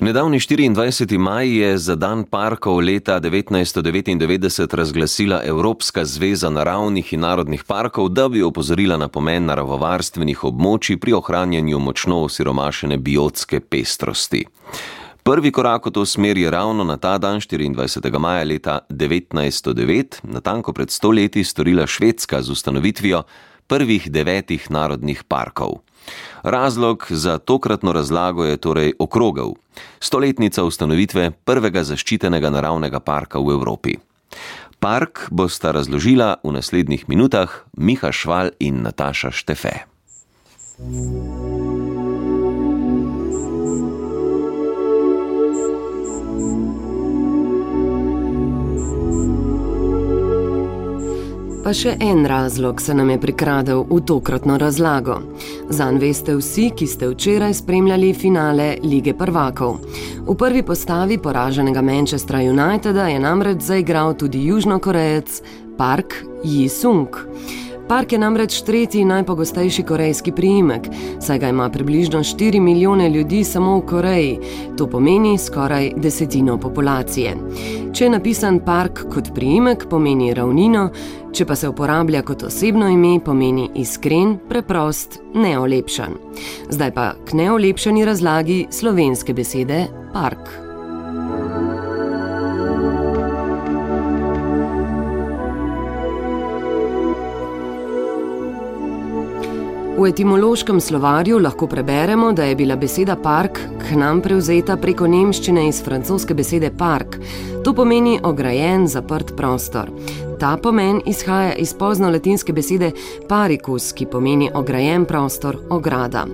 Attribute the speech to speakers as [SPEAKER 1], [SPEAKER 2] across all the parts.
[SPEAKER 1] Nedavni 24. maj je za dan parkov leta 1999 razglasila Evropska zveza naravnih in narodnih parkov, da bi opozorila na pomen naravovarstvenih območij pri ohranjanju močno osiromašene biotske pestrosti. Prvi korak v to smer je ravno na ta dan 24. maja leta 1909, natanko pred stoletji, storila Švedska z ustanovitvijo prvih devetih narodnih parkov. Razlog za tokratno razlago je torej okrogel: stoletnica ustanovitve prvega zaščitenega naravnega parka v Evropi. Park bosta razložila v naslednjih minutah Miha Šval in Nataša Štefe. thank you
[SPEAKER 2] Pa še en razlog se nam je prikradel v tokratno razlago. Zan veste vsi, ki ste včeraj spremljali finale lige prvakov. V prvi postavi poraženega Manchestra Uniteda je namreč zaigral tudi južnokorejec Park Ji-sung. Park je namreč tretji najpogostejši korejski priimek, saj ga ima približno 4 milijone ljudi samo v Koreji, to pomeni skoraj desetino populacije. Če je napisan park kot priimek, pomeni ravnino, če pa se uporablja kot osebno ime, pomeni iskren, preprost, neolepšan. Zdaj pa k neolepšani razlagi slovenske besede park. V etimološkem slovarju lahko preberemo, da je bila beseda park k nam prevzeta preko nemščine iz francoske besede park. To pomeni ograjen, zaprt prostor. Ta pomen izhaja iz pozno-latinske besede paricus, ki pomeni ograjen prostor, ograda.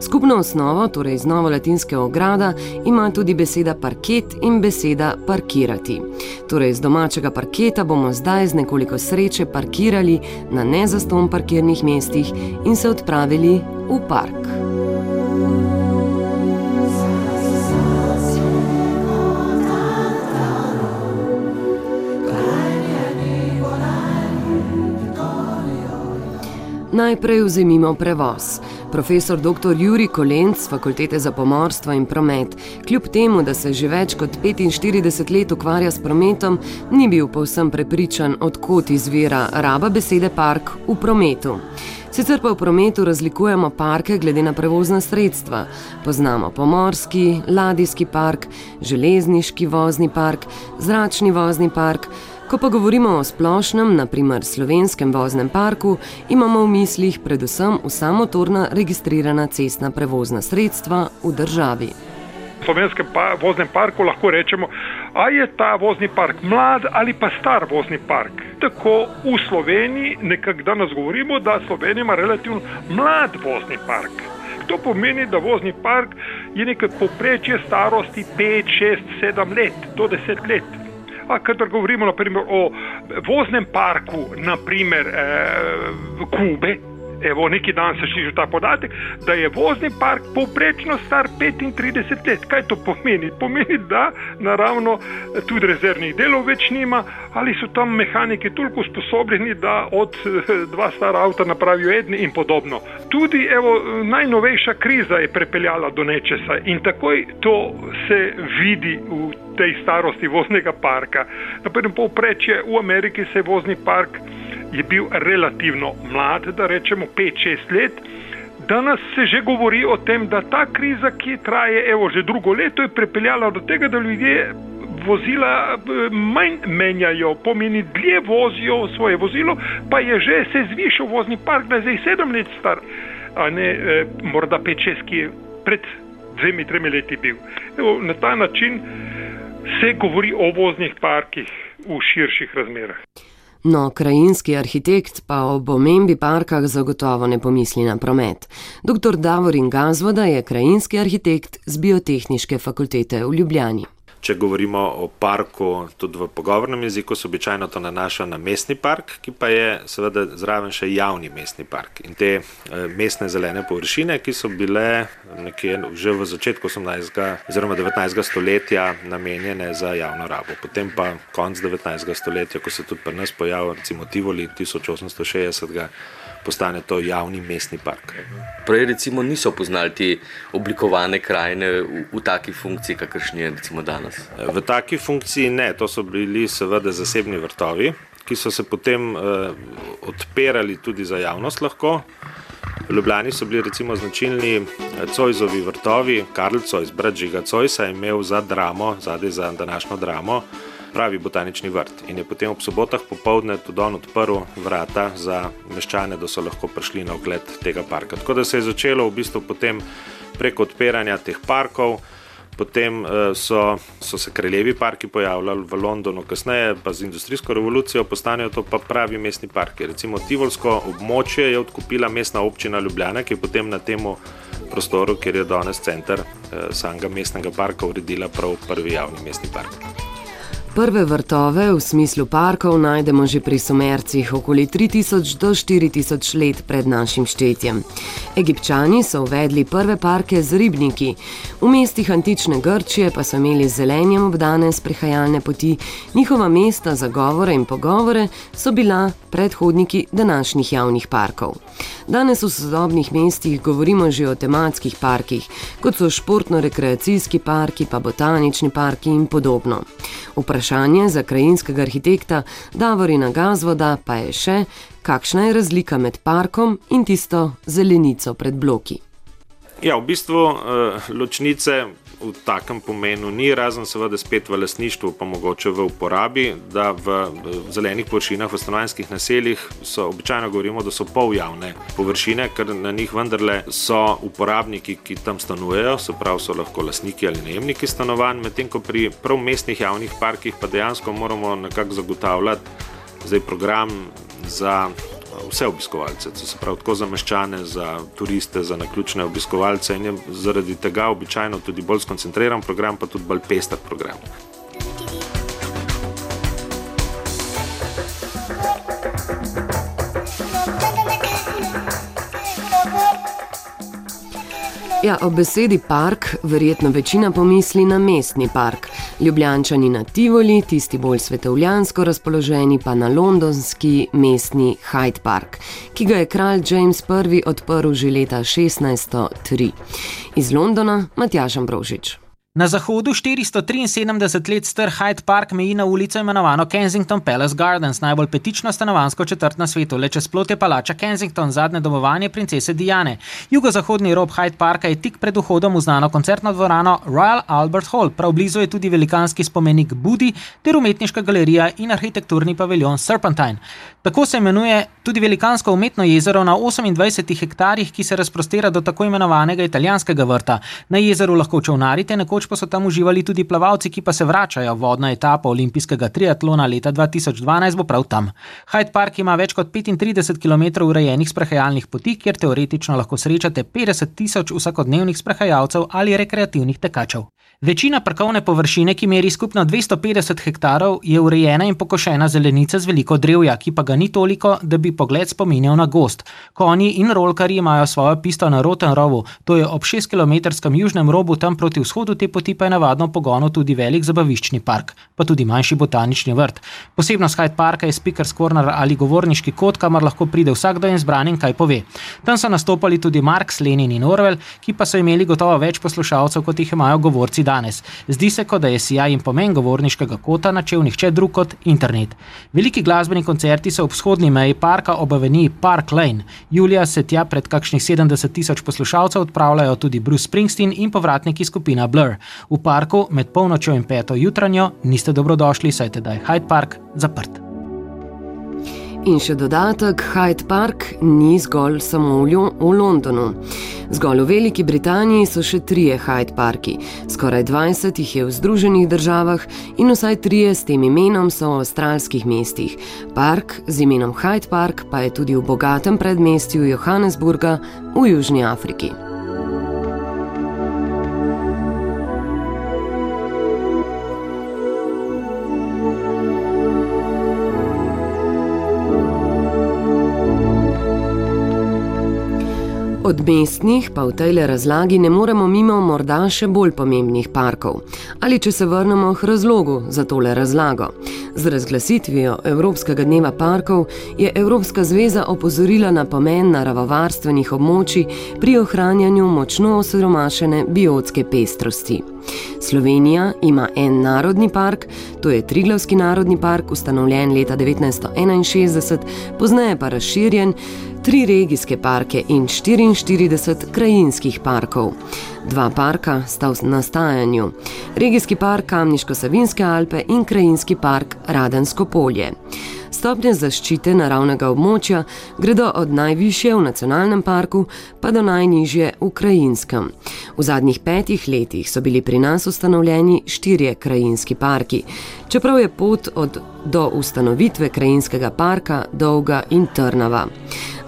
[SPEAKER 2] Skupno osnovo, torej iz novo-latinske ograda, ima tudi beseda parket in beseda parkirati. Torej, z domačega parketa bomo zdaj z nekoliko sreče parkirali na nezaston parkirnih mestih in se odpravili v park. Najprej vzemimo prevoz. Profesor dr. Juri Kolenc z Fakultete za pomorstvo in promet, kljub temu, da se že več kot 45 let ukvarja s prometom, ni bil povsem prepričan, odkot izvira raba besede park v prometu. Sicer pa v prometu razlikujemo parke glede na prevozna sredstva. Poznamo pomorski, ladijski park, železniški vozni park, zračni vozni park. Ko pa govorimo o splošnem, naprimer slovenskem voznem parku, imamo v mislih predvsem vsa motorna registrirana cestna prevozna sredstva v državi.
[SPEAKER 3] V slovenskem pa, voznem parku lahko rečemo, a je ta vozni park mlad ali pa star vozni park. Tako v Sloveniji nekako danes govorimo, da Slovenija ima relativno mlad vozni park. To pomeni, da vozni park je nekaj poprečje starosti 5, 6, 7 let do 10 let. A kadar govorimo naprimer, o voznem parku, naprimer eh, Kube, evo, neki dan se šiži ta podatek, da je vozni park povprečno star 35 let. Kaj to pomeni? Pomeni, da naravno tudi rezervnih delov več nima, ali so tam mehaniki toliko usposobljeni, da od dva stara avta napravijo edni in podobno. Tudi evo, najnovejša kriza je prepeljala do nečesa in takoj to se vidi v tej starosti voznega parka. Naprimer, povprečje v Ameriki se vozni park je bil relativno mlad, da rečemo 5-6 let. Danes se že govori o tem, da ta kriza, ki traje evo, že drugo leto, je pripeljala do tega, da ljudje vozila eh, manj menjajo, pomeni dlje vozijo svoje vozilo, pa je že se zvišal vozni park, da je zdaj 7 let star, a ne eh, morda 5-6, ki je pred dvemi, tremi leti bil. Evo, na ta način se govori o voznih parkih v širših razmerah.
[SPEAKER 2] No, krajinski arhitekt pa ob omembi parkah zagotovo ne pomisli na promet. Dr. Davorin Gazvoda je krajinski arhitekt z Biotehnične fakultete v Ljubljani.
[SPEAKER 4] Če govorimo o parku, tudi v pogovornem jeziku, se običajno to nanaša na mestni park, ki pa je seveda zraven še javni mestni park. In te eh, mestne zelene površine, ki so bile nekje že v začetku 18. oziroma 19. stoletja namenjene za javno rabo. Potem pa konc 19. stoletja, ko se tudi pri nas pojavil recimo Tivoli 1860 postane to javni mestni park.
[SPEAKER 5] Prej recimo niso poznali te oblikovane krajine v, v taki funkciji, kakršni je recimo danes.
[SPEAKER 4] V taki funkciji ne, to so bili seveda zasebni vrtovi, ki so se potem uh, odpirali tudi za javnost lahko. V Ljubljani so bili recimo značilni eh, Cojzovi vrtovi, Karl Cojz, brat Žiga Cojsa je imel za dramo, zadaj za današnjo dramo, pravi botanični vrt. In je potem ob sobotah popovdne tudi on odprl vrata za meščane, da so lahko prišli na ogled tega parka. Tako da se je začelo v bistvu potem preko odpiranja teh parkov. Potem uh, so, so se kraljevi parki pojavljali v Londonu, kasneje pa z industrijsko revolucijo postanejo to pa pravi mestni parki. Recimo Tivolsko območje je odkupila mestna občina Ljubljana, ki je potem na tem prostoru, kjer je danes center uh, samega mestnega parka, uredila prav prvi javni mestni park.
[SPEAKER 2] Prve vrtove v smislu parkov najdemo že pri Sumercih okoli 3000 do 4000 let pred našim štetjem. Egipčani so uvedli prve parke z ribniki, v mestih antične Grčije pa so imeli zelenjem obdane sprehajalne poti, njihova mesta za govore in pogovore so bila predhodniki današnjih javnih parkov. Danes v sodobnih mestih govorimo že o tematskih parkih, kot so športno-rekreacijski parki, pa botanični parki in podobno. Vprašanje za krajinskega arhitekta Davorina Gazvoda pa je še, kakšna je razlika med parkom in tisto zelenico pred bloki.
[SPEAKER 4] Ja, v bistvu uh, ločnice v takem pomenu ni, razen seveda spet v lasništvu, pa mogoče v uporabi, da v zelenih površinah, v stanovanjskih naseljih so običajno govorimo, da so poljavne površine, ker na njih vendarle so uporabniki, ki tam stanujejo, se pravi, so lahko lasniki ali najemniki stanovanj, medtem ko pri prav mestnih javnih parkih pa dejansko moramo nekako zagotavljati program za vse obiskovalce, to se pravi tako za meščane, za turiste, za naključne obiskovalce in je zaradi tega običajno tudi bolj skoncentriran program, pa tudi bolj pester program.
[SPEAKER 2] Ja, ob besedi park verjetno večina pomisli na mestni park. Ljubljančani na Tivoli, tisti bolj svetovljansko razpoloženi pa na londonski mestni Hyde Park, ki ga je kralj James I odprl že leta 1603. Iz Londona Matjaš Ambrožič.
[SPEAKER 6] Na zahodu 473 let star Hyde Park meji na ulico imenovano Kensington Palace Gardens, najbolj petično stanovansko četrt na svetu, le čez plot je palača Kensington, zadnje domovanje princese Diane. Jugozahodni rob Hyde Parka je tik pred vhodom v znano koncertno dvorano Royal Albert Hall, prav blizu je tudi velikanski spomenik Budi ter umetniška galerija in arhitekturni paviljon Serpentine. Tako se imenuje tudi velikansko umetno jezero na 28 hektarjih, ki se razprostira do tako imenovanega italijanskega vrta. Na jezeru lahko čovnarite, nekoč pa so tam uživali tudi plavalci, ki pa se vračajo. Vodna etapa olimpijskega triatlona leta 2012 bo prav tam. Hyde Park ima več kot 35 km urejenih sprehajalnih poti, kjer teoretično lahko srečate 50 tisoč vsakodnevnih sprehajalcev ali rekreativnih tekačev. Večina parkovne površine, ki meri skupno 250 hektarov, je urejena in pokošena zelenica z veliko drevja, ki pa ga ni toliko, da bi pogled spominjal na gost. Konji in rolkari imajo svojo pisto na Roten rovu, to je ob 6 km južnem robu, tam proti vzhodu te poti pa je navadno pogono tudi velik zabaviščni park, pa tudi manjši botanični vrt. Posebnost Hyde Parka je Speaker's Corner ali govorniški kot, kamor lahko pride vsakdo in zbran in kaj pove. Tam so nastopali tudi Marx, Lenin in Orwell, ki pa so imeli gotovo več poslušalcev, kot jih imajo govorci danes. Zdi se, kot da je sijaj in pomen govorniškega kota načel nihče drug kot internet. Veliki glasbeni koncerti so ob vzhodni meji parka ob aveniji Park Lane. Julija se tja pred kakšnih 70 tisoč poslušalcev odpravljajo tudi Bruce Springsteen in povratniki skupina Blur. V parku med polnočjo in peto jutranjo niste dobrodošli, saj tedaj Hyde Park zaprt.
[SPEAKER 2] In še dodatek, Hyde Park ni zgolj samo v, v Londonu. Zgolj v Veliki Britaniji so še trije Hyde Parki, skoraj 20 jih je v Združenih državah in vsaj trije s tem imenom so v avstralskih mestih. Park z imenom Hyde Park pa je tudi v bogatem predmestju Johannesburga v Južni Afriki. Od mestnih pa v tej razlagi ne moremo mimo morda še bolj pomembnih parkov. Ali če se vrnemo k razlogu za tole razlago. Z razglasitvijo Evropskega dneva parkov je Evropska zveza opozorila na pomen naravovarstvenih območij pri ohranjanju močno osiromašene biotske pestrosti. Slovenija ima en narodni park, to je Triglavski narodni park, ustanovljen leta 1961, pozneje pa razširjen tri regijske parke in 44 krajinskih parkov. Dva parka sta v nastajanju: regijski park Kamniško-Savinske Alpe in krajinski park Radensko polje. Stopnje zaščite naravnega območja gredo od najvišje v nacionalnem parku pa do najnižje v krajinskem. V zadnjih petih letih so bili pri nas ustanovljeni štirje krajinski parki, čeprav je pot od, do ustanovitve krajinskega parka dolga in trnava.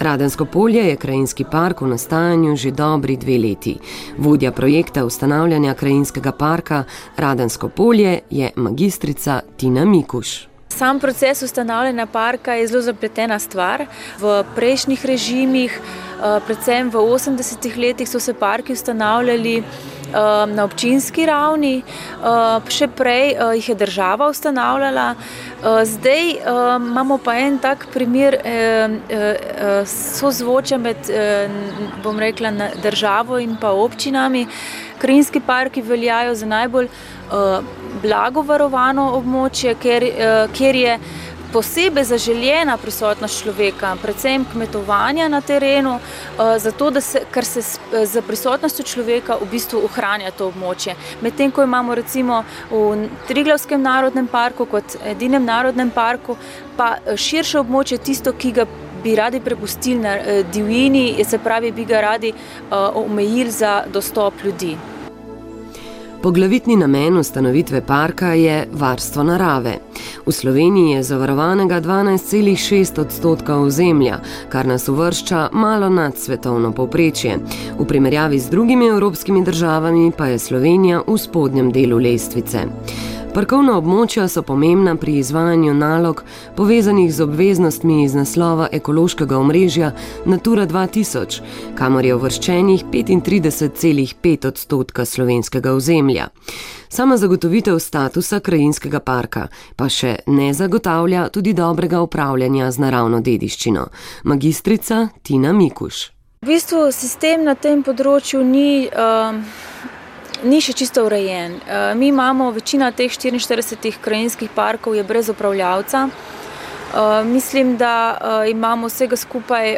[SPEAKER 2] Radensko polje je krajinski park v nastajanju že dobri dve leti. Vodja projekta ustanavljanja krajinskega parka Radensko polje je magistrica Tina Mikuš.
[SPEAKER 7] Sam proces ustanavljanja parka je zelo zapletena stvar. V prejšnjih režimih, eh, predvsem v 80-ih letih, so se parki ustanavljali Um, na občinski ravni, uh, še prej jih je država ustanavljala. Zdaj imamo pa en tak primer sozvočja med, rekla, državo in pa občinami. Krajinski parki veljajo za najbolj blago varovano območje, kjer je posebej zaželjena prisotnost človeka, predvsem kmetovanja na terenu, eh, zato da se, ker se z prisotnostjo človeka v bistvu ohranja to območje. Medtem ko imamo recimo v Triglavskem narodnem parku kot edinem narodnem parku, pa eh, širše območje tisto, ki ga bi radi prepustili na eh, divjini, se pravi, bi ga radi omejili za dostop ljudi.
[SPEAKER 2] Poglavitni namen ustanovitve parka je varstvo narave. V Sloveniji je zavarovanega 12,6 odstotka ozemlja, kar nas uvršča malo nad svetovno povprečje. V primerjavi z drugimi evropskimi državami pa je Slovenija v spodnjem delu lestvice. Parkovna območja so pomembna pri izvajanju nalog povezanih z obveznostmi iz naslova ekološkega omrežja Natura 2000, kamor je uvrščenih 35,5 odstotka slovenskega ozemlja. Sama zagotovitev statusa krajinskega parka pa še ne zagotavlja tudi dobrega upravljanja z naravno dediščino. Magistrica Tina Mikuš.
[SPEAKER 7] V bistvu sistem na tem področju ni. Uh ni še čisto urejen. Eh, mi imamo večina teh 44 krajinskih parkov je brez upravljavca. Eh, mislim, da eh, imamo vsega skupaj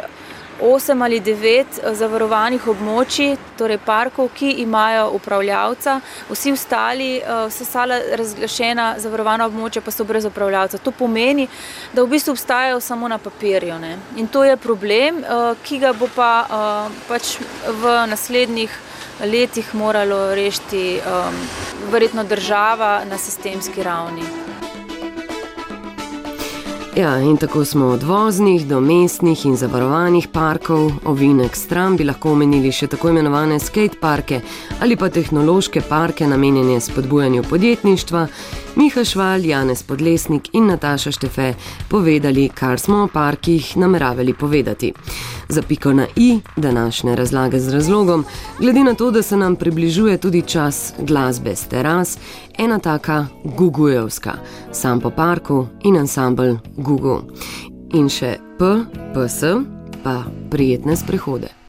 [SPEAKER 7] 8 ali 9 zavarovanih območij, torej parkov, ki imajo upravljavca. Vsi ostali, vse sala razglašena zavarovana območja pa so brez upravljavca. To pomeni, da v bistvu obstajajo samo na papirju. Ne? In to je problem, ki ga bo pa pač v naslednjih letih moralo rešiti verjetno država na sistemski ravni.
[SPEAKER 2] Ja, in tako smo od voznih do mestnih in zavarovanih parkov, ovinek stran bi lahko omenili še tako imenovane skate parke ali pa tehnološke parke namenjene spodbujanju podjetništva. Miha Šval, Janez Podlesnik in Nataša Štefe povedali, kar smo o parkih nameravali povedati. Za piko na i današnje razlage z razlogom, glede na to, da se nam približuje tudi čas glasbe z teras, ena taka Gugujevska, sam po parku in ansambl Gugu. In še P, PS, pa prijetne sprehode.